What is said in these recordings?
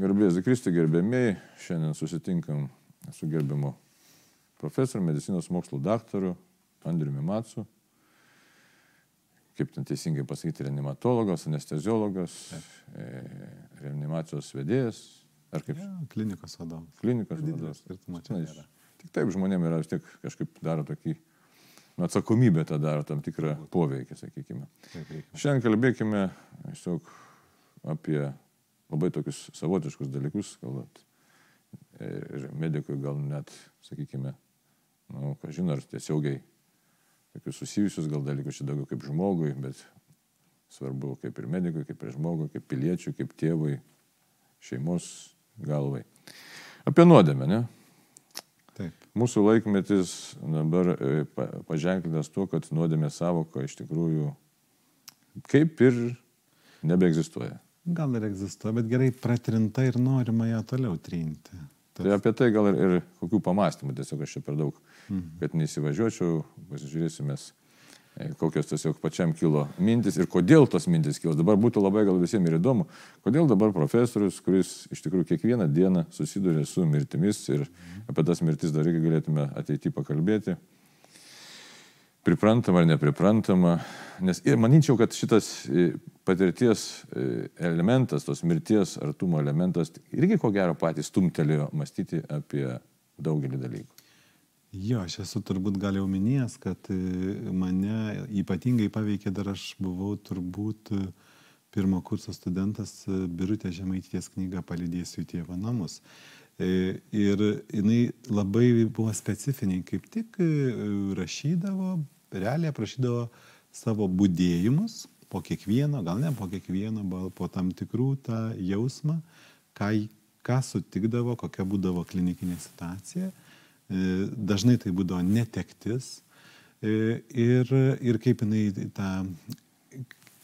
Garbės Kristui gerbėmiai, šiandien susitinkam su gerbiamu profesoriu, medicinos mokslų daktaru Andriumi Matsu. Kaip ten teisingai pasakyti, reanimatologas, anesteziologas, e, reanimacijos vedėjas. Ar kaip? Ja, klinikos vadovas. Klinikos vadovas. Tik taip žmonėms yra vis tiek kažkaip daro tokį nu, atsakomybę tą daro tam tikrą poveikį, sakykime. Šiandien kalbėkime tiesiog apie labai tokius savotiškus dalykus, galbūt. Ir medikui gal net, sakykime, nu, ką žinai, ar tiesiogiai tokius susijusius gal dalykus čia daugiau kaip žmogui, bet svarbu kaip ir medikui, kaip ir žmogui, kaip piliečiui, kaip tėvui, šeimos galvai. Apie nuodėmę, ne? Taip. Mūsų laikmetis dabar e, paženklintas tuo, kad nuodėmė savoka iš tikrųjų kaip ir nebeegzistuoja. Gal ir egzistuoja, bet gerai pratrinta ir norima ją toliau trinti. Tas... Tai apie tai gal ir, ir kokių pamastymų, tiesiog aš čia per daug, mhm. kad neįsivažiuočiau, pasižiūrėsimės, e, kokios tiesiog pačiam kilo mintis ir kodėl tos mintis kilo. Dabar būtų labai gal visiems ir įdomu, kodėl dabar profesorius, kuris iš tikrųjų kiekvieną dieną susiduria su mirtimis ir mhm. apie tas mirtis dar irgi galėtume ateity pakalbėti priprantama ar nepriprantama. Nes ir manyčiau, kad šitas e, patirties e, elementas, tos mirties artumo elementas irgi ko gero patys stumtelėjo mąstyti apie daugelį dalykų. Jo, aš esu turbūt gal jau minėjęs, kad e, mane ypatingai paveikė dar aš buvau turbūt pirmo kurso studentas Birutė Žemaities knyga Palidėsiu į tėvo namus. Ir jinai labai buvo specifiniai, kaip tik rašydavo, realiai aprašydavo savo būdėjimus po kiekvieno, gal ne po kiekvieno, bet po tam tikrų tą jausmą, ką, ką sutikdavo, kokia būdavo klinikinė situacija. Dažnai tai būdavo netektis ir, ir kaip jinai tą,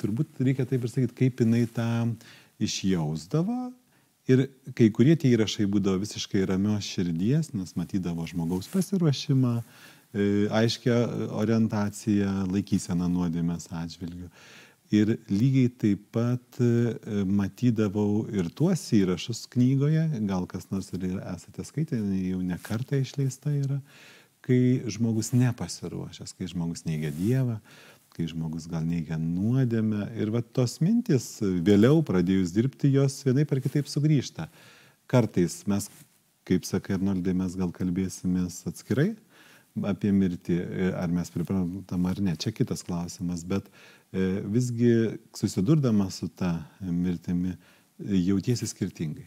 turbūt reikia taip ir sakyti, kaip jinai tą išjausdavo Ir kai kurie tie įrašai būdavo visiškai ramios širdies, nes matydavo žmogaus pasiruošimą, e, aiškia orientacija, laikysena nuodėmės atžvilgių. Ir lygiai taip pat e, matydavau ir tuos įrašus knygoje, gal kas nors ir esate skaitę, jau ne kartą išleista yra, kai žmogus nepasiruošęs, kai žmogus neigia Dievą, kai žmogus gal neigia nuodėmę. Ir va tos mintis vėliau pradėjus dirbti, jos vienaip ar kitaip sugrįžta. Kartais mes, kaip sakai Arnoldai, mes gal kalbėsimės atskirai apie mirtį, ar mes priprantam ar ne, čia kitas klausimas, bet e, visgi susidurdama su ta mirtimi jautiesi skirtingai.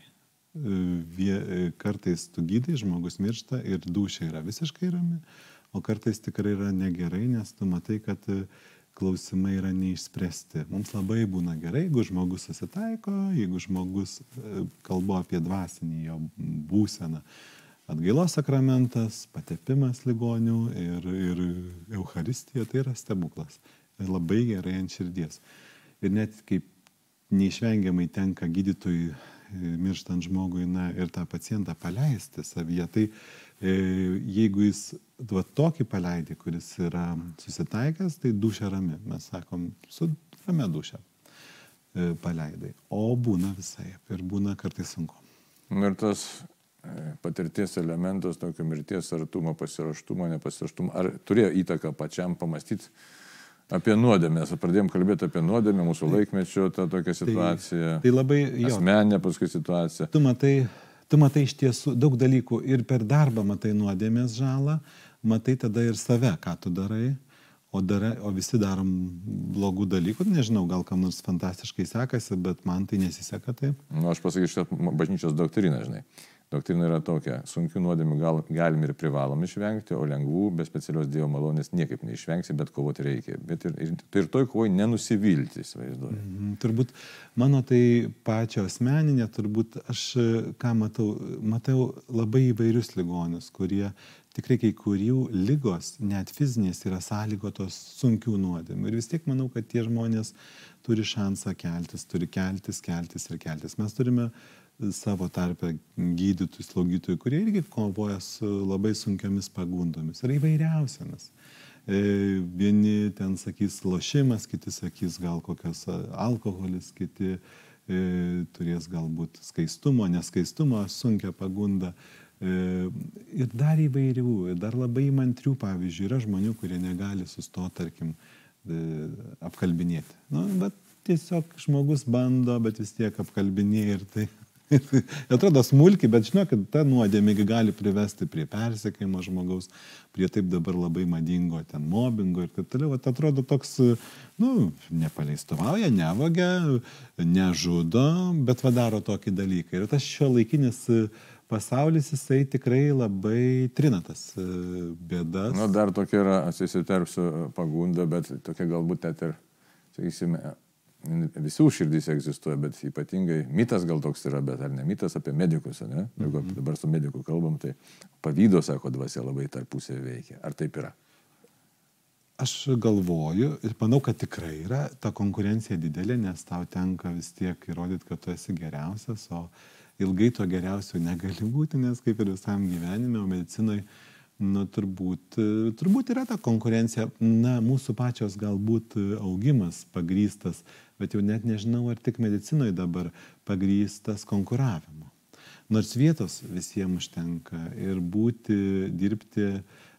E, e, kartais tu gydai, žmogus miršta ir dušia yra visiškai rami, o kartais tikrai yra negerai, nes tu matai, kad klausimai yra neišspręsti. Mums labai būna gerai, jeigu žmogus susitaiko, jeigu žmogus e, kalbu apie dvasinį jo būseną. Atgailos sakramentas, patepimas ligonių ir, ir Euharistija tai yra stebuklas. Labai gerai ant širdies. Ir net kaip neišvengiamai tenka gydytojui e, mirštant žmogui na, ir tą pacientą paleisti savyje, tai jeigu jis va, tokį paleidį, kuris yra susitaikęs, tai dušia rami. Mes sakom, su ramia dušia e, paleidai. O būna visai ir būna kartais sunku. Ir tas e, patirties elementas, tokio mirties artumo, pasiraštumo, nepasiraštumo, ar turėjo įtaką pačiam pamastyti apie nuodėmės. Pradėjom kalbėti apie nuodėmę, mūsų tai, laikmečio tą tokią situaciją. Tai, tai labai... Jo, asmeninė paskui situacija. Tu matai tu matai iš tiesų daug dalykų ir per darbą matai nuodėmės žalą, matai tada ir save, ką tu darai, o, darai, o visi darom blogų dalykų, nežinau, gal kam nors fantastiškai sekasi, bet man tai nesiseka taip. Na, nu, aš pasakysiu, kad bažnyčios doktrina, žinai. Doktrina yra tokia, sunkių nuodėmių gal, galim ir privalom išvengti, o lengvų be specialios Dievo malonės niekaip neišvengsi, bet kovoti reikia. Bet ir, ir, ir toj kovoj nenusivilti, įsivaizduoju. Mm, turbūt mano tai pačio asmeninė, turbūt aš ką matau, matau labai įvairius ligonius, kurie tikrai kai kurių lygos, net fizinės, yra sąlygotos sunkių nuodėmių. Ir vis tiek manau, kad tie žmonės turi šansą keltis, turi keltis, keltis ir keltis. Mes turime uh, savo tarpę gydytojų, slaugytojų, kurie irgi kovoja su labai sunkiamis pagundomis ir įvairiausiamis. E, vieni ten sakys lošimas, kiti sakys gal kokios alkoholis, kiti e, turės galbūt skaistumo, neskaistumo, sunkia pagunda. E, ir dar įvairių, ir dar labai įmantrių, pavyzdžiui, yra žmonių, kurie negali sustoti, tarkim, e, apkalbinėti. Nu, bet tiesiog žmogus bando, bet vis tiek apkalbinėja ir tai Atrodo smulkiai, bet žinokit, ta nuodėmė gali privesti prie persekėjimo žmogaus, prie taip dabar labai madingo ten mobbingo ir taip toliau. Vat atrodo toks, nu, nepaleistovauja, nevagia, nežudo, bet vadaro tokį dalyką. Ir tas šio laikinis pasaulis, jisai tikrai labai trinatas bėdas. Nu, dar tokia yra, atsisiterpsiu pagunda, bet tokia galbūt net ir, sakysime, visų širdys egzistuoja, bet ypatingai mitas gal toks yra, bet ar ne mitas apie medikus, ne? Jeigu -hmm. dabar su mediku kalbam, tai pavydo, sako, dvasia labai tarpusėje veikia. Ar taip yra? Aš galvoju ir manau, kad tikrai yra ta konkurencija didelė, nes tau tenka vis tiek įrodyti, kad tu esi geriausias, o ilgai to geriausio negali būti, nes kaip ir visam gyvenime, o medicinoje Nu, turbūt, turbūt yra ta konkurencija, na, mūsų pačios galbūt augimas pagrystas, bet jau net nežinau, ar tik medicinoje dabar pagrystas konkuravimu. Nors vietos visiems užtenka ir būti, dirbti,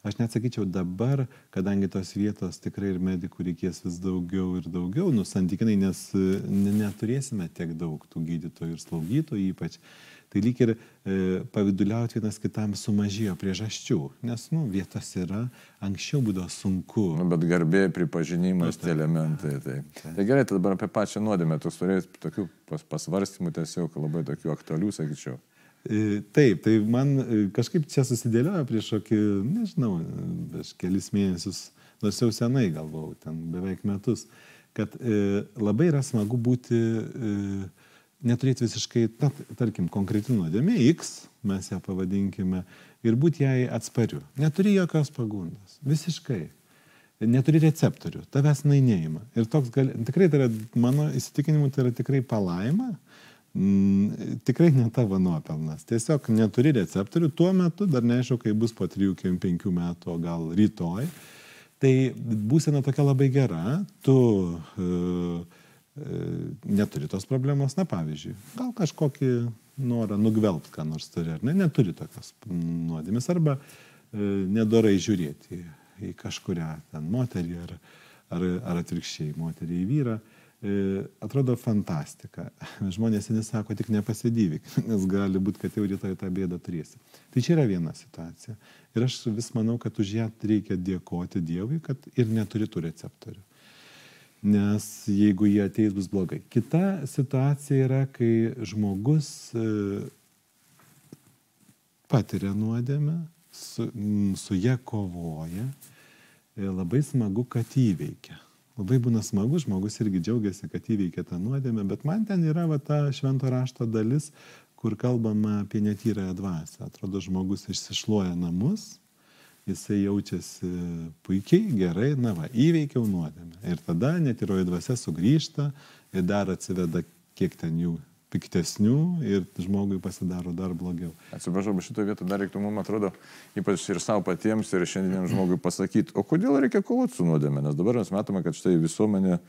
aš net sakyčiau dabar, kadangi tos vietos tikrai ir medikų reikės vis daugiau ir daugiau, nu, santykinai, nes neturėsime tiek daug tų gydytojų ir slaugytojų ypač tai lyg ir e, paviduliauti vienas kitam sumažėjo priežasčių, nes nu, vietos yra, anksčiau būdavo sunku. Nu, bet garbė, pripažinimas, tie elementai. Tai. Tai. tai gerai, tai dabar apie pačią nuodėmę, tu turėjai tokių pas, pasvarstymų tiesiog labai tokių aktualių, sakyčiau. E, taip, tai man e, kažkaip čia susidėliojo prieš kokį, nežinau, prieš kelis mėnesius, nors jau senai galvau, ten beveik metus, kad e, labai yra smagu būti e, neturėti visiškai, na, tarkim, konkreti nuodėmė X, mes ją pavadinkime, ir būti jai atspariu. Neturi jokios pagundos. Visiškai. Neturi receptorių. Tavęs jinai neima. Ir toks gali, tikrai tai yra, mano įsitikinimu, tai yra tikrai palaima. Mm, tikrai ne tavo nuopelnas. Tiesiog neturi receptorių tuo metu, dar neaišku, kai bus po 3-5 metų, o gal rytoj. Tai būsena tokia labai gera. Tu uh, neturi tos problemos, na pavyzdžiui, gal kažkokį norą nugvelbti, ką nors turi, ar ne, neturi tokios nuodėmės, arba e, nedorai žiūrėti į kažkuria ten moterį ar, ar, ar atvirkščiai moterį į vyrą. E, atrodo fantastika. Žmonės nesako, tik nepasidyvyk, nes gali būti, kad jau rytoj tą bėdą turėsi. Tai čia yra viena situacija. Ir aš vis manau, kad už ją reikia dėkoti Dievui, kad ir neturi tų receptorių nes jeigu jie ateis bus blogai. Kita situacija yra, kai žmogus e, patiria nuodėmę, su, su ją kovoja, e, labai smagu, kad įveikia. Labai būna smagu, žmogus irgi džiaugiasi, kad įveikia tą nuodėmę, bet man ten yra va, ta švento rašto dalis, kur kalbama apie netyrąją dvasę. Atrodo, žmogus išsišluoja namus, jisai jaučiasi puikiai, gerai, na va, įveikiau nuodėmę. Ir tada netiroji dvasia sugrįžta ir dar atsiveda kiek ten jų piktesnių ir žmogui pasidaro dar blogiau. Atsiprašau, bet šitoje vietoje dar reiktų, mums atrodo, ypač ir savo patiems, ir šiandieniam žmogui pasakyti, o kodėl reikia kovoti su nuodėmė, nes dabar mes matome, kad štai visuomenė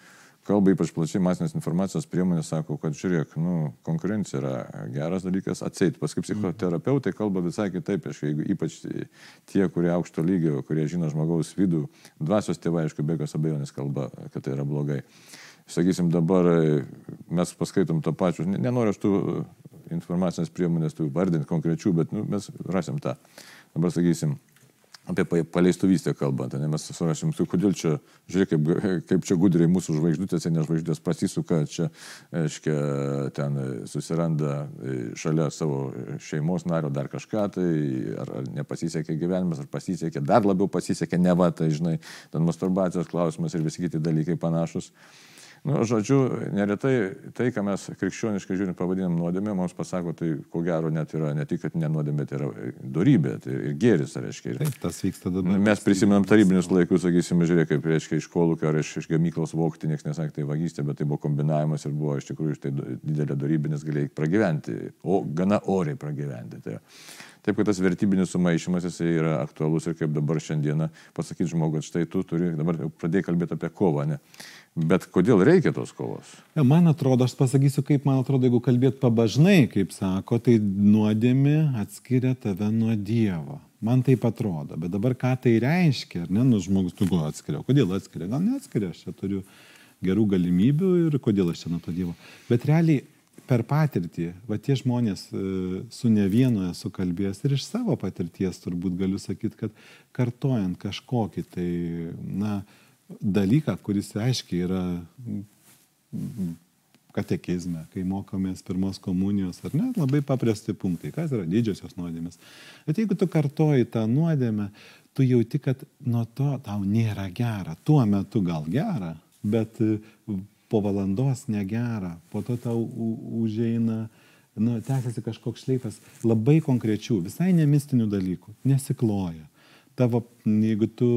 kalba ypač plačiai masinės informacijos priemonės sako, kad žiūrėk, nu, konkurencija yra geras dalykas, atseit. Paskui psichoterapeutai kalba visai kitaip, aš, jeigu ypač tie, kurie aukšto lygio, kurie žino žmogaus vidų, dvasios tėvai, aišku, be jokios abejonės kalba, kad tai yra blogai. Sakysim, dabar mes paskaitom to pačiu, nenoriu aš tų informacinės priemonės tų vardinti konkrečių, bet nu, mes rasim tą. Dabar sakysim, apie paleistuvystę kalbant, ne, mes surašym, tai kodėl čia, žiūrėk, kaip, kaip čia gudriai mūsų žvaigždutėse, ne žvaigždės pasisuka, čia, aiškia, ten susiranda e, šalia savo šeimos nario dar kažką, tai ar, ar nepasisekė gyvenimas, ar pasisekė, dar labiau pasisekė, ne va, tai žinai, ten masturbacijos klausimas ir visi kiti dalykai panašus. Nu, žodžiu, neretai tai, ką mes krikščioniškai žiūrim, pavadinam nuodėmė, mums pasako, tai ko gero net yra ne tik, kad ne nuodėmė, tai yra darybė, tai ir gėris, reiškia. Taip, tas vyksta dabar. Mes prisimenam tarybinius laikus, sakysime, žiūrėk, kaip, reiškia, iš kolūkio ar iš, iš gamyklos vokti, niekas nesakė, tai vagystė, bet tai buvo kombinavimas ir buvo iš tikrųjų tai didelė darybė, nes galėjai pragyventi, o gana oriai pragyventi. Tai, Taip, kad tas vertybinis sumaišymas jisai yra aktualus ir kaip dabar šiandieną pasakyti žmogui, kad štai tu turi, dabar pradėjai kalbėti apie kovą, ne? Bet kodėl reikia tos kovos? Man atrodo, aš pasakysiu, kaip man atrodo, jeigu kalbėt pabažnai, kaip sako, tai nuodėmi atskiria tave nuo Dievo. Man taip atrodo, bet dabar ką tai reiškia, ar ne, nu žmogus tu gal atskiria, kodėl atskiria, gal neatskiria, aš čia turiu gerų galimybių ir kodėl aš čia nuo to Dievo. Bet realiai per patirtį, va tie žmonės e, su ne vienu esu kalbėjęs ir iš savo patirties turbūt galiu sakyti, kad kartojant kažkokį tai, na, dalyką, kuris aiškiai yra katekizme, kai mokomės pirmos komunijos, ar ne, labai paprasti punktai, kas yra didžiosios nuodėmės. Bet jeigu tu kartoji tą nuodėmę, tu jauti, kad nuo to tau nėra gera. Tuo metu gal gera, bet po valandos negera, po to tau užeina, nu, tęsiasi kažkoks šleifas labai konkrečių, visai nemistinių dalykų, nesikloja. Tavo, jeigu tu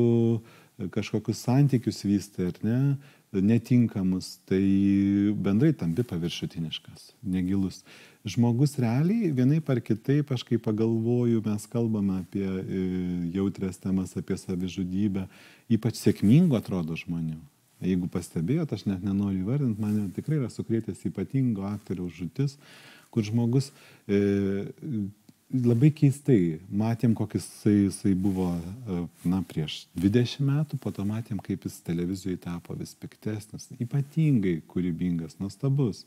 kažkokius santykius vystai ar ne, netinkamus, tai bendrai tampi paviršutiniškas, negilus. Žmogus realiai vienai par kitaip, aš kai pagalvoju, mes kalbame apie e, jautrės temas, apie savižudybę, ypač sėkmingų atrodo žmonių. Jeigu pastebėjot, aš net nenoriu įvardinti, mane tikrai yra sukrėtęs ypatingo aktoriaus žutis, kur žmogus e, labai keistai matėm, kokis jisai, jisai buvo e, na, prieš 20 metų, po to matėm, kaip jis televizijoje tapo vis piktesnis, ypatingai kūrybingas, nuostabus.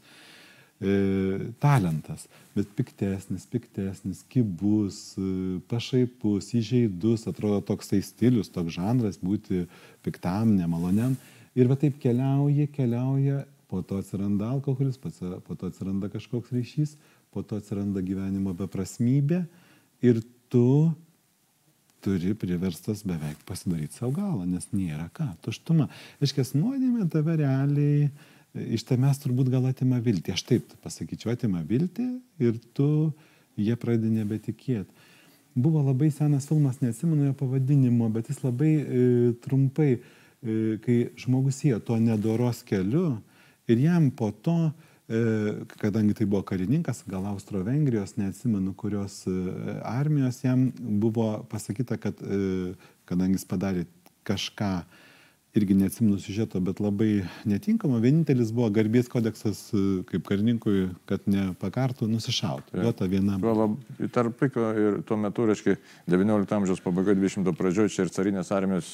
E, talentas, bet piktesnis, piktesnis, kibus, e, pašaipus, įžeidus, atrodo toksai stilius, toks žanras būti piktam, nemaloniam. Ir va taip keliauja, keliauja, po to atsiranda alkoholis, po to atsiranda kažkoks ryšys, po to atsiranda gyvenimo beprasmybė ir tu turi priverstas beveik pasidaryti savo galą, nes nėra ką, tuštuma. Iškės nuodėmė tave realiai, iš tavęs turbūt gal atima viltį, aš taip pasakyčiau, atima viltį ir tu jie pradedi nebetikėti. Buvo labai senas filmas, neatsimenu jo pavadinimo, bet jis labai e, trumpai E, kai žmogus ėjo tuo nedoros keliu ir jam po to, e, kadangi tai buvo karininkas, gal Austro-Vengrijos, neatsimenu, kurios e, armijos, jam buvo pasakyta, kad kadangi jis padarė kažką, irgi neatsimenu siužeto, bet labai netinkama. Vienintelis buvo garbės kodeksas e, kaip karininkui, kad nepakartų, nusišautų. Duota viena. Tarp piko ir tuo metu, reiškia, 19 amžiaus pabaiga, 20 pradžioje čia ir carinės armijos,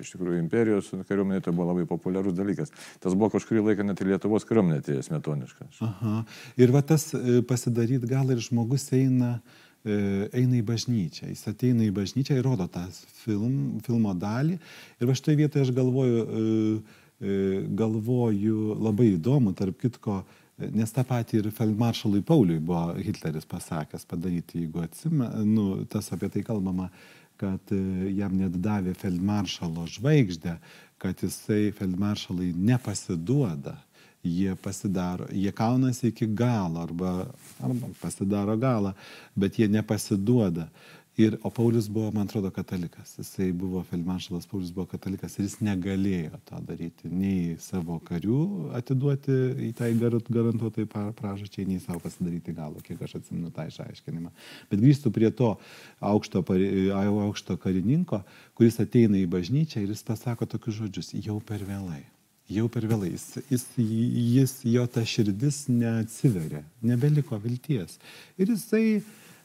iš tikrųjų imperijos kariuomenė tai buvo labai populiarus dalykas. Tas buvo kažkurį laiką net ir Lietuvos kariuomenė atėjęs metoniškas. Aha. Ir va tas e, pasidaryt gal ir žmogus eina E, eina į bažnyčią. Jis ateina į bažnyčią ir rodo tą film, filmo dalį. Ir va šitoje vietoje aš galvoju, e, e, galvoju labai įdomu, tarp kitko, nes tą patį ir feldmaršalui Pauliui buvo Hitleris pasakęs padaryti, jeigu atsimenu, nu, tas apie tai kalbama, kad jam net davė feldmaršalo žvaigždę, kad jisai feldmaršalai nepasiduoda jie pasidaro, jie kaunasi iki galo arba, arba pasidaro galą, bet jie nepasiduoda. Ir, o Paulius buvo, man atrodo, katalikas. Jisai buvo, Feldmaršalas Paulius buvo katalikas ir jis negalėjo to daryti. Nei savo karių atiduoti į tai garantuotai pražačiai, nei savo pasidaryti galo, kiek aš atsimenu tą išaiškinimą. Bet grįžtų prie to aukšto, aukšto karininko, kuris ateina į bažnyčią ir jis pasako tokius žodžius, jau per vėlai jau per vėlai. Jis, jis, jis, jo ta širdis neatsiveria, nebeliko vilties. Ir jisai,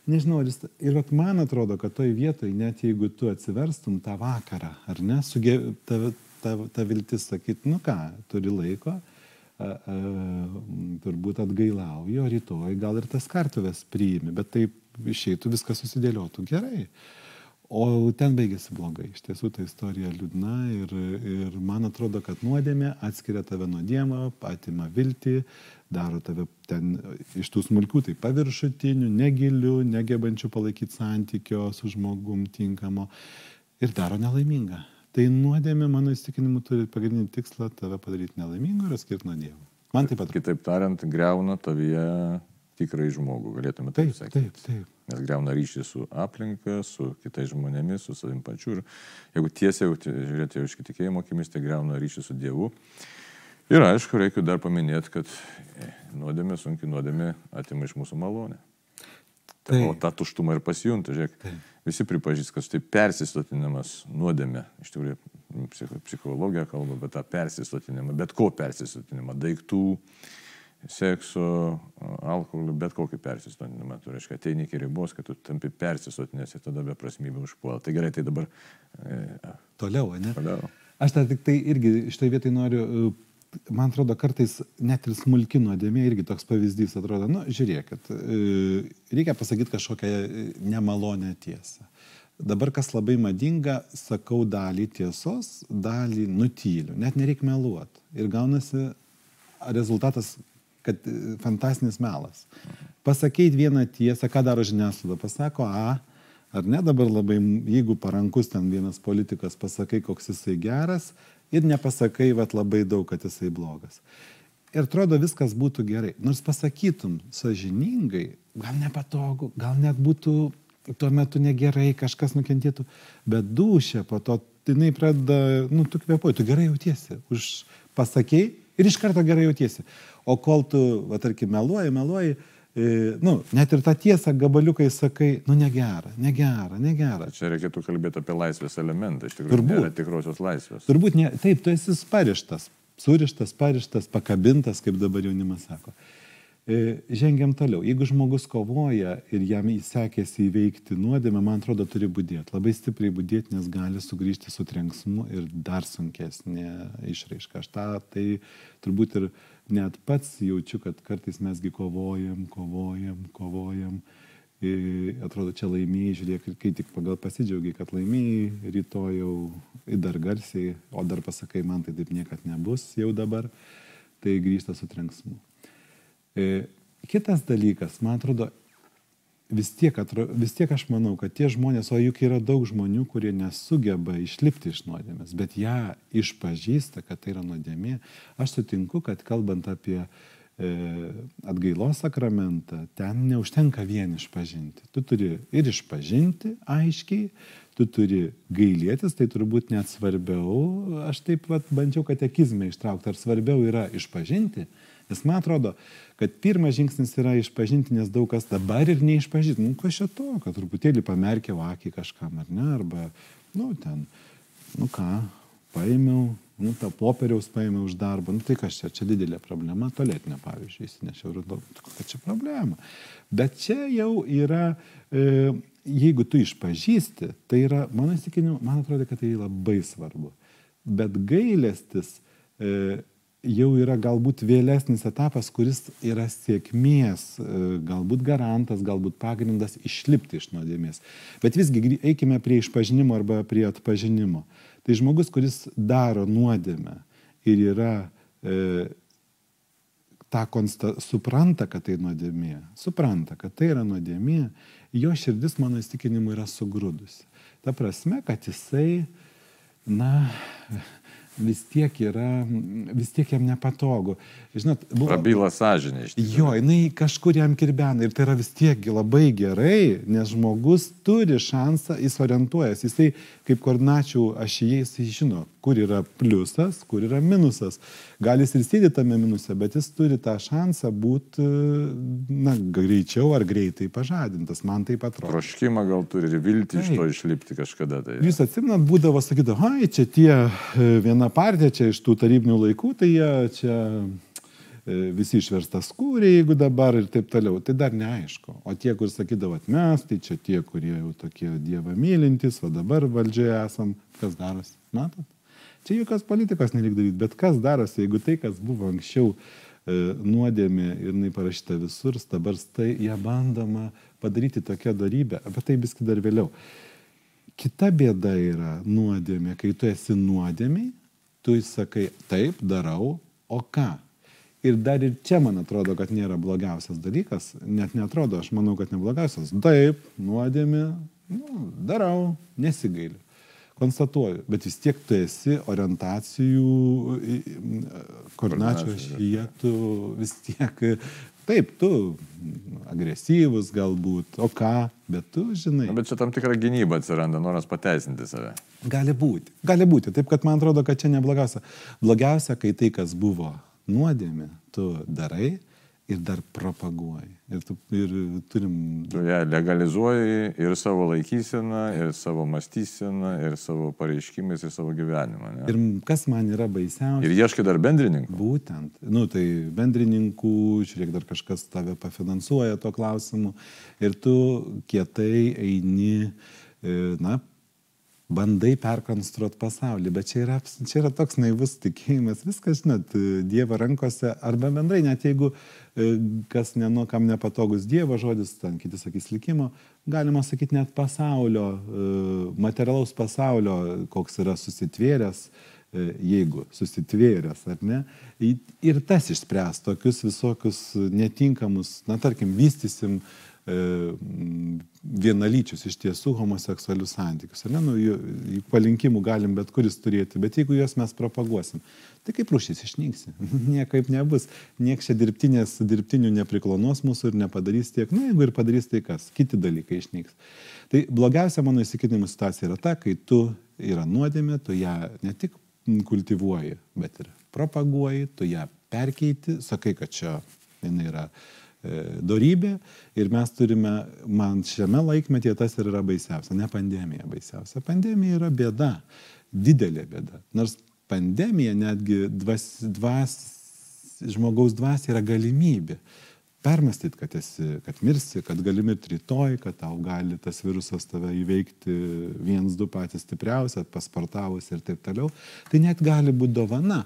nežinau, jis, ir man atrodo, kad toj vietoj, net jeigu tu atsiverstum tą vakarą, ar ne, suge, ta, ta, ta viltis sakyt, nu ką, turi laiko, a, a, turbūt atgailauju, rytoj gal ir tas kartuvės priimi, bet taip išeitų viskas susidėliotų gerai. O ten baigėsi blogai. Iš tiesų ta istorija liūdna ir, ir man atrodo, kad nuodėmė atskiria tave nuo Dievo, atima viltį, daro tave ten iš tų smulkių, tai paviršutinių, negilių, negebančių palaikyti santykio su žmogum tinkamo ir daro nelaimingą. Tai nuodėmė, mano įstikinimu, turi pagrindinį tikslą tave padaryti nelaimingu ir atskirti nuo Dievo. Man taip pat. Kitaip tariant, greuna tavyje tikrai žmogų, galėtume taip sakyti. Taip, taip. Nes greuna ryšį su aplinka, su kitais žmonėmis, su savim pačiu. Ir jeigu tiesiai žiūrėti iš tikėjimo akimis, tai greuna ryšį su Dievu. Ir aišku, reikia dar paminėti, kad e, nuodėmė, sunki nuodėmė atima iš mūsų malonę. Taip. O tą tuštumą ir pasijunta, žiūrėk. Taip. Visi pripažįst, kad štai persistotinimas nuodėmė, iš tikrųjų psichologija kalba, bet tą persistotinimą, bet ko persistotinimą, daiktų, sekso, alkoholio, bet kokį persistotinimą. Tu reiškia, ateini iki ribos, kad tu tampi persistotinės ir tada beprasmybė užpuola. Tai gerai, tai dabar... E, toliau, ne? Toliau. Aš dar tik tai irgi šitoje vietoje noriu, e, man atrodo, kartais net ir smulki nuodėmė irgi toks pavyzdys atrodo, nu, žiūrėkit, e, reikia pasakyti kažkokią nemalonę tiesą. Dabar kas labai madinga, sakau dalį tiesos, dalį nutyliu, net nereikia meluoti. Ir gaunasi rezultatas, kad e, fantastinis melas. Pasakyti vieną tiesą, ką daro žiniasklaida, pasako A, Ar ne dabar labai, jeigu parankus ten vienas politikas pasakai, koks jisai geras ir nepasakai, bet labai daug, kad jisai blogas. Ir atrodo viskas būtų gerai. Nors pasakytum sažiningai, gal nepatogu, gal net būtų tuo metu negerai, kažkas nukentėtų, bet dušė po to, jinai pradeda, nu, tu kvepuoji, tu gerai jautiesi, už pasakėjai ir iš karto gerai jautiesi. O kol tu, va, tarkim, meluoji, meluoji, E, nu, net ir tą tiesą gabaliukai sakai, nu negera, negera, negera. Čia reikėtų kalbėti apie laisvės elementą, iš tikrųjų. Turbūt. Tikrosios laisvės. Turbūt, ne, taip, tu esi parištas, surištas, parištas, pakabintas, kaip dabar jaunimas sako. E, žengiam toliau. Jeigu žmogus kovoja ir jam sekėsi įveikti nuodėmę, man atrodo, turi būdėti. Labai stipriai būdėti, nes gali sugrįžti su trenksmu ir dar sunkesnė išraiška. Aš tą tai turbūt ir net pats jaučiu, kad kartais mesgi kovojam, kovojam, kovojam. Ir atrodo, čia laimėjai, žiūrėk, kai tik pagal pasidžiaugiai, kad laimėjai, rytoj jau dar garsiai, o dar pasakai, man tai taip niekad nebus jau dabar, tai grįžta su trenksmu. E, kitas dalykas, man atrodo, vis tiek, atro, vis tiek aš manau, kad tie žmonės, o juk yra daug žmonių, kurie nesugeba išlipti iš nuodėmės, bet ją išpažįsta, kad tai yra nuodėmė. Aš sutinku, kad kalbant apie e, atgailos sakramentą, ten neužtenka vien išpažinti. Tu turi ir išpažinti aiškiai, tu turi gailėtis, tai turbūt net svarbiau, aš taip pat bandžiau katekizmą ištraukti, ar svarbiau yra išpažinti, Nes man atrodo, kad pirmas žingsnis yra išpažinti, nes daug kas dabar ir neišpažinti. Nu, kas čia to, kad truputėlį pamerkė akį kažkam, ar ne, arba, nu, ten, nu ką, paėmiau, nu, tą popieriaus paėmiau už darbą, nu, tai kas čia, čia didelė problema, toletinė, pavyzdžiui, įsinešiau ir daug, kokia čia problema. Bet čia jau yra, e, jeigu tu išpažįsti, tai yra, mano įsikinimu, man atrodo, kad tai labai svarbu. Bet gailestis, e, jau yra galbūt vėlesnis etapas, kuris yra sėkmės, e, galbūt garantas, galbūt pagrindas išlipti iš nuodėmės. Bet visgi eikime prie išpažinimo arba prie atpažinimo. Tai žmogus, kuris daro nuodėmę ir yra e, tą konsta, supranta, kad tai nuodėmė, supranta, kad tai yra nuodėmė, jo širdis, mano įstikinimu, yra sugrūdusi. Ta prasme, kad jisai, na, vis tiek yra, vis tiek jam nepatogu. Žinot, buvo... Prabyla sąžinė iš tikrųjų. Jo, jinai kažkur jam kirbena ir tai yra vis tiek labai gerai, nes žmogus turi šansą, jis orientuojas, jisai kaip koordinačių ašyje, jisai žino, kur yra pliusas, kur yra minusas. Gal jis ir sėdi tame minuse, bet jis turi tą šansą būti, na, greičiau ar greitai pažadintas, man taip atrodo. Troškimą gal turi ir viltį iš to išlipti kažkada. Tai. Jūs atsimnat, būdavo, sakydavo, ai, čia tie e, viena partija, čia iš tų tarybinių laikų, tai jie čia E, visi išverstas kūrė, jeigu dabar ir taip toliau, tai dar neaišku. O tie, kur sakydavo mes, tai čia tie, kurie jau tokie Dievą mylintis, o dabar valdžioje esam, kas darosi, matot? Čia jokios politikos nelik daryti, bet kas darosi, jeigu tai, kas buvo anksčiau e, nuodėmė ir jinai parašyta visur, dabar tai ją bandoma padaryti tokią darybę, apie tai viski dar vėliau. Kita bėda yra nuodėmė, kai tu esi nuodėmiai, tu sakai, taip, darau, o ką? Ir dar ir čia, man atrodo, kad nėra blogiausias dalykas, net netrodo, aš manau, kad neblogiausias. Taip, nuodėmė, nu, darau, nesigailiu. Konstatuoju, bet vis tiek tu esi orientacijų, koordinačių ašyje, tu vis tiek, taip, tu agresyvus galbūt, o ką, bet tu žinai. Na, bet čia tam tikra gynyba atsiranda, noras pateisinti save. Gali būti, gali būti, taip kad man atrodo, kad čia neblogiausia. Blogiausia, kai tai, kas buvo nuodėmė tu darai ir dar propaguoji. Ir, tu, ir turim. Tu ją legalizuoji ir savo laikyseną, ir savo mąstyseną, ir savo pareiškimais, ir savo gyvenimą. Ne? Ir kas man yra baisiausia. Ir ieškai dar bendrininkų. Būtent. Nu, tai bendrininkų, žiūrėk, dar kažkas tave pafinansuoja to klausimu. Ir tu kietai eini, e, na, bandai perkonstruoti pasaulį, bet čia yra, čia yra toks naivus tikėjimas, viskas, žinot, Dievo rankose, arba bendrai, net jeigu e, kas nenu, kam nepatogus Dievo žodis, ten kiti sakys likimo, galima sakyti net pasaulio, e, materialaus pasaulio, koks yra susitvėręs, e, jeigu susitvėręs, ar ne, ir tas išspręs tokius visokius netinkamus, na tarkim, vystysim, E, vienalyčius iš tiesų homoseksualius santykius. Ne, nu, jų, jų palinkimų galim bet kuris turėti, bet jeigu juos mes propaguosim, tai kaip rūšys išnyksi. Niekaip nebus. Niekas čia dirbtinės, dirbtinių nepriklonos mūsų ir nepadarys tiek. Na, jeigu ir padarys, tai kas? Kiti dalykai išnyks. Tai blogiausia mano įsitikinimų situacija yra ta, kai tu yra nuodėmė, tu ją ne tik kultivuoji, bet ir propaguoji, tu ją perkeiti, sakai, kad čia jinai yra E, dorybė ir mes turime, man šiame laikmetyje tas ir yra baisiausia, ne pandemija baisiausia. Pandemija yra bėda, didelė bėda. Nors pandemija netgi dvas, dvas, žmogaus dvasia yra galimybė. Permastyti, kad, esi, kad mirsi, kad gali mirti rytoj, kad tau gali tas virusas tave įveikti viens, du patys stipriausia, paspartavus ir taip toliau. Tai net gali būti dovana.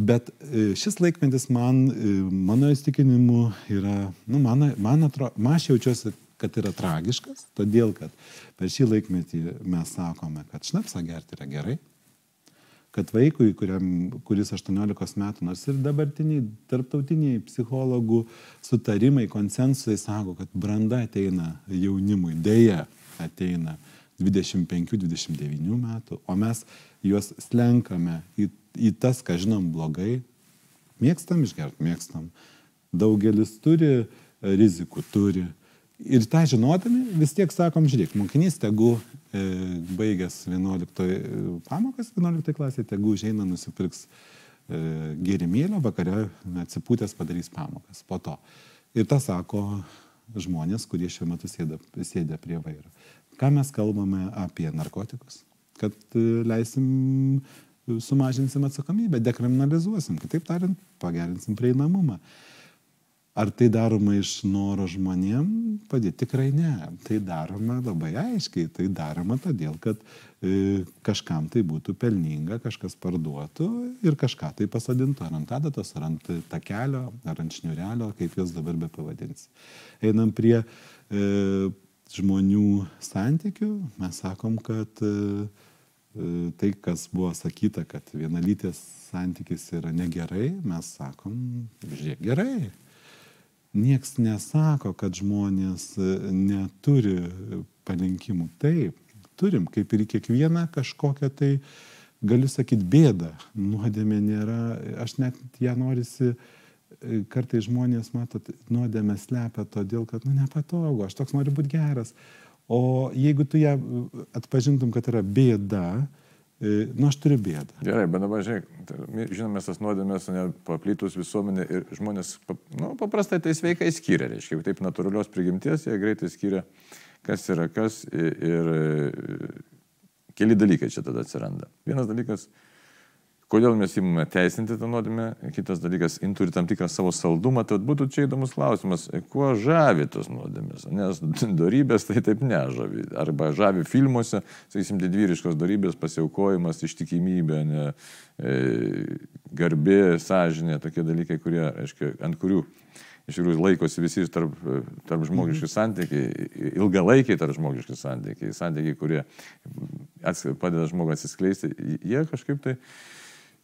Bet e, šis laikmetis man, e, mano įstikinimu, yra, nu, man, man atrodo, aš jaučiuosi, kad yra tragiškas, todėl kad per šį laikmetį mes sakome, kad šnapsą gerti yra gerai, kad vaikui, kuriam, kuris 18 metų, nors ir dabartiniai tarptautiniai psichologų sutarimai, konsensusai sako, kad branda ateina jaunimui, dėja ateina 25-29 metų, o mes juos slenkame į į tas, ką žinom blogai. Mėgstam išgerti, mėgstam. Daugelis turi rizikų, turi. Ir tą žinodami vis tiek sakom, žiūrėk, mokinys tegu e, baigęs 11 e, pamokas, 11 klasėje, tegu užeina, nusipirks e, gėrimėlio, vakare atsipūtęs padarys pamokas po to. Ir tą sako žmonės, kurie šiuo metu sėda, sėdė prie vairo. Ką mes kalbame apie narkotikus? Kad e, leisim sumažinsim atsakomybę, dekriminalizuosim, kitaip tariant, pagerinsim prieinamumą. Ar tai daroma iš noro žmonėm padėti? Tikrai ne. Tai daroma labai aiškiai. Tai daroma todėl, kad e, kažkam tai būtų pelninga, kažkas parduotų ir kažką tai pasadintų. Ar ant adatos, ar ant takelio, ar ant šniurelio, kaip jas dabar be pavadinsi. Einam prie e, žmonių santykių. Mes sakom, kad E, tai, kas buvo sakyta, kad vienalytės santykis yra negerai, mes sakom, žiūrėk, gerai. Niekas nesako, kad žmonės e, neturi palinkimų. Taip, turim, kaip ir kiekvieną kažkokią tai, galiu sakyti, bėdą. Nuodėmė nėra, aš net ją norisi, e, kartai žmonės, matot, nuodėmę slepia todėl, kad, nu, nepatogu, aš toks noriu būti geras. O jeigu tu ją atpažintum, kad yra bėda, e, nu aš turiu bėdą. Gerai, bet dabar žiūrėk, tai žinome, tas nuodėmės paplytus visuomenė ir žmonės nu, paprastai tai sveikai skiria, reiškia, taip natūralios prigimties jie greitai skiria, kas yra kas ir, ir e, keli dalykai čia tada atsiranda. Vienas dalykas, Kodėl mes įmame teisinti tą nuodėmę? Kitas dalykas, jin turi tam tikrą savo saldumą, tad būtų čia įdomus klausimas, kuo žavi tos nuodėmės, nes darybės tai taip nežavi. Arba žavi filmuose, sakysim, didvyriškos darybės, pasiaukojimas, ištikimybė, ne, e, garbė, sąžinė, tokie dalykai, kurie, aiškiai, ant kurių iš tikrųjų laikosi visi tarp, tarp žmogiški mhm. santykiai, ilgalaikiai tarp žmogiški santykiai, santykiai, kurie padeda žmogui atsiskleisti, jie kažkaip tai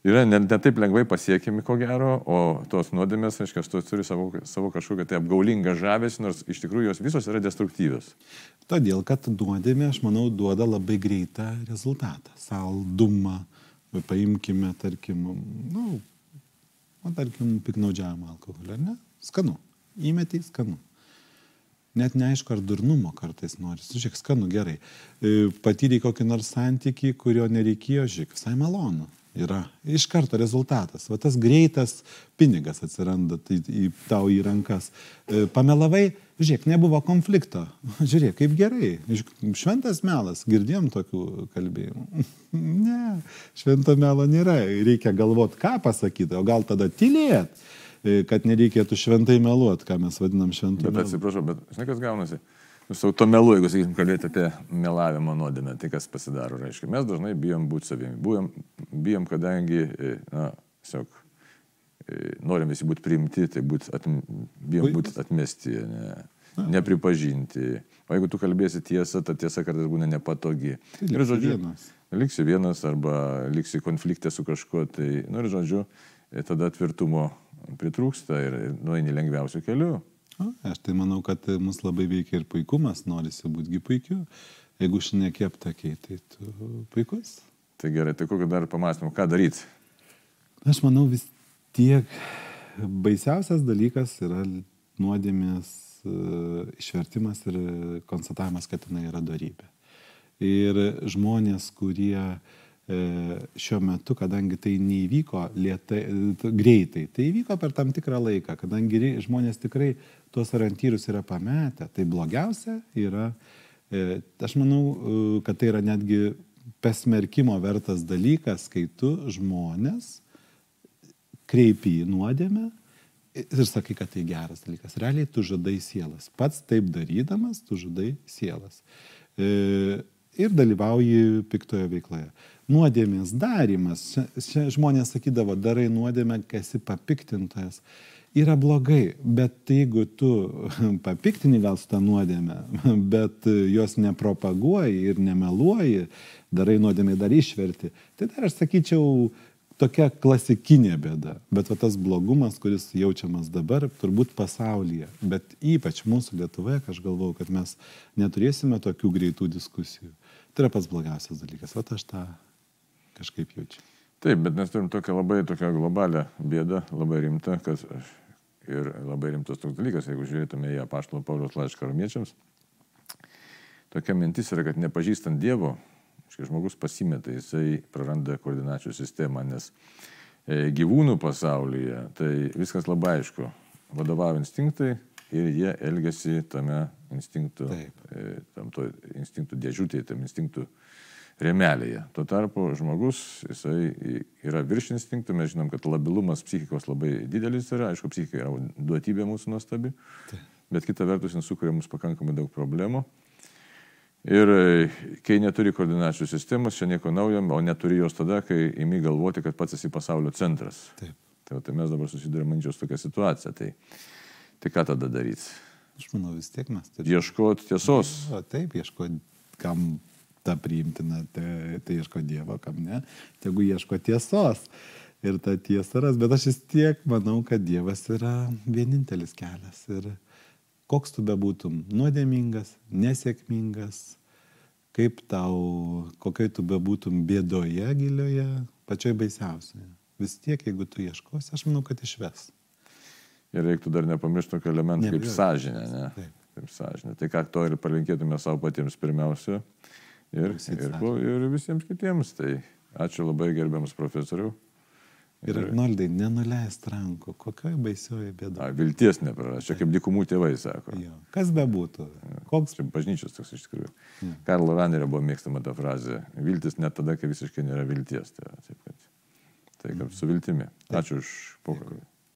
yra ne, ne taip lengvai pasiekiami, ko gero, o tos nuodėmės, aišku, tos turi savo, savo kažkokią tai apgaulingą žavesį, nors iš tikrųjų jos visos yra destruktyvios. Todėl, kad nuodėmė, aš manau, duoda labai greitą rezultatą. Saldumą, paimkime, tarkim, nu, o tarkim, piknaudžiavimą alkoholį, ar ne? Skanu. Įmetį skanu. Net neaišku, ar durnumo kartais nori. Žiūrėk, skanu gerai. E, patyrė kokį nors santyki, kurio nereikėjo, žiūrėk, visai malonu yra. Iš karto rezultatas. Va tas greitas pinigas atsiranda tai, į, tau į rankas. E, pamelavai, žiūrėk, nebuvo konflikto. Žiūrėk, kaip gerai. Šventas melas, girdėjom tokių kalbėjimų. ne, švento melo nėra. Reikia galvoti, ką pasakyti, o gal tada tylėt, e, kad nereikėtų šventai meluoti, ką mes vadinam šventu. Bet atsiprašau, bet žinai, kas gaunasi? Su automelu, jeigu, sakysim, kalbėti apie melavimo nuodėmę, tai kas pasidaro, reiškia, mes dažnai bijom būti savimi. Bijom, bijom kadangi, e, na, tiesiog e, norim visi būti priimti, tai būt atm, bijom būti atmesti, ne, nepripažinti. O jeigu tu kalbėsi tiesą, ta tiesa kartais būna nepatogi. Tai ir žodžiu, vienas. liksi vienas arba liksi konfliktė su kažkuo, tai, nu ir žodžiu, e, tada tvirtumo pritrūksta ir nueini lengviausių kelių. A, aš tai manau, kad mus labai veikia ir puikumas, norisi būti puikiu. Jeigu šneki aptakiai, tai tu puikus. Tai gerai, tai kokį dar pamastymą, ką daryti? Aš manau vis tiek baisiausias dalykas yra nuodėmės uh, išvertimas ir konstatavimas, kad jinai yra darybė. Ir žmonės, kurie E, šiuo metu, kadangi tai neįvyko lietai, greitai, tai įvyko per tam tikrą laiką, kadangi žmonės tikrai tuos orientyrus yra pametę, tai blogiausia yra, e, aš manau, e, kad tai yra netgi pasmerkimo vertas dalykas, kai tu žmonės kreipi į nuodėmę ir sakai, kad tai geras dalykas. Realiai tu žudai sielas. Pats taip darydamas, tu žudai sielas. Ir dalyvauji piktoje veikloje nuodėmės darimas. Čia žmonės sakydavo, darai nuodėmę, kai esi papiktintojas. Yra blogai, bet jeigu tu papiktini gal su tą nuodėmę, bet jos nepropaguoji ir nemeluoji, darai nuodėmę dar išverti, tai dar aš sakyčiau, tokia klasikinė bėda. Bet va, tas blogumas, kuris jaučiamas dabar, turbūt pasaulyje, bet ypač mūsų Lietuvoje, aš galvau, kad mes neturėsime tokių greitų diskusijų. Tai yra pats blogiausias dalykas. Vat aš tą kažkaip jaučiu. Taip, bet mes turim tokią labai tokią globalią bėdą, labai rimtą, kas ir labai rimtas toks dalykas, jeigu žiūrėtume į apaštalo Paulius laišką romiečiams. Tokia mintis yra, kad nepažįstant Dievo, kai žmogus pasimeta, jisai praranda koordinačių sistemą, nes e, gyvūnų pasaulyje tai viskas labai aišku. Vadovauja instinktai ir jie elgesi tame instinktų. E, tam to instinktų dėžutėje, tam instinktų remelėje. Tuo tarpu žmogus, jisai yra virš instinktų, mes žinom, kad labilumas psichikos labai didelis yra, aišku, psichika yra duotybė mūsų nuostabi, bet kita vertus jis sukuria mums pakankamai daug problemų. Ir e, kai neturi koordinacijų sistemos, čia nieko naujo, o neturi jos tada, kai imi galvoti, kad pats esi pasaulio centras. Taip. Tai, tai mes dabar susidurime mančiaus tokią situaciją. Tai, tai ką tada daryti? Aš manau, vis tiek mes turime. Ieškoti tiesos. O, taip, ieškoti, kam ta priimtina, tai, tai ieško Dievo, kam ne, tegu ieško tiesos. Ir ta tiesa ras, bet aš vis tiek manau, kad Dievas yra vienintelis kelias. Ir koks tu bebūtum, nuodėmingas, nesėkmingas, kaip tau, kokiai tu bebūtum bėdoje gilioje, pačioj baisiausioje. Vis tiek, jeigu tu ieškosi, aš manau, kad išves. Ir reiktų dar nepamiršti tokio elemento kaip sąžinė. Ne? Taip. Kaip sąžinė. Tai ką to ir palinkėtume savo patiems pirmiausia ir, ir, ir visiems kitiems. Tai ačiū labai gerbiamas profesoriu. Ir Arnoldai, nenuleist rankų, kokia baisioji bėda. A, vilties nepraras, čia kaip dikumų tėvai sako. Jo. Kas bebūtų. Koks? Čia bažnyčios toks iš tikrųjų. Ja. Karlo Ranerio buvo mėgstama ta frazė. Viltis net tada, kai visiškai nėra vilties. Tai, taip, kad, tai kaip su viltimi. Ačiū už pokalbį.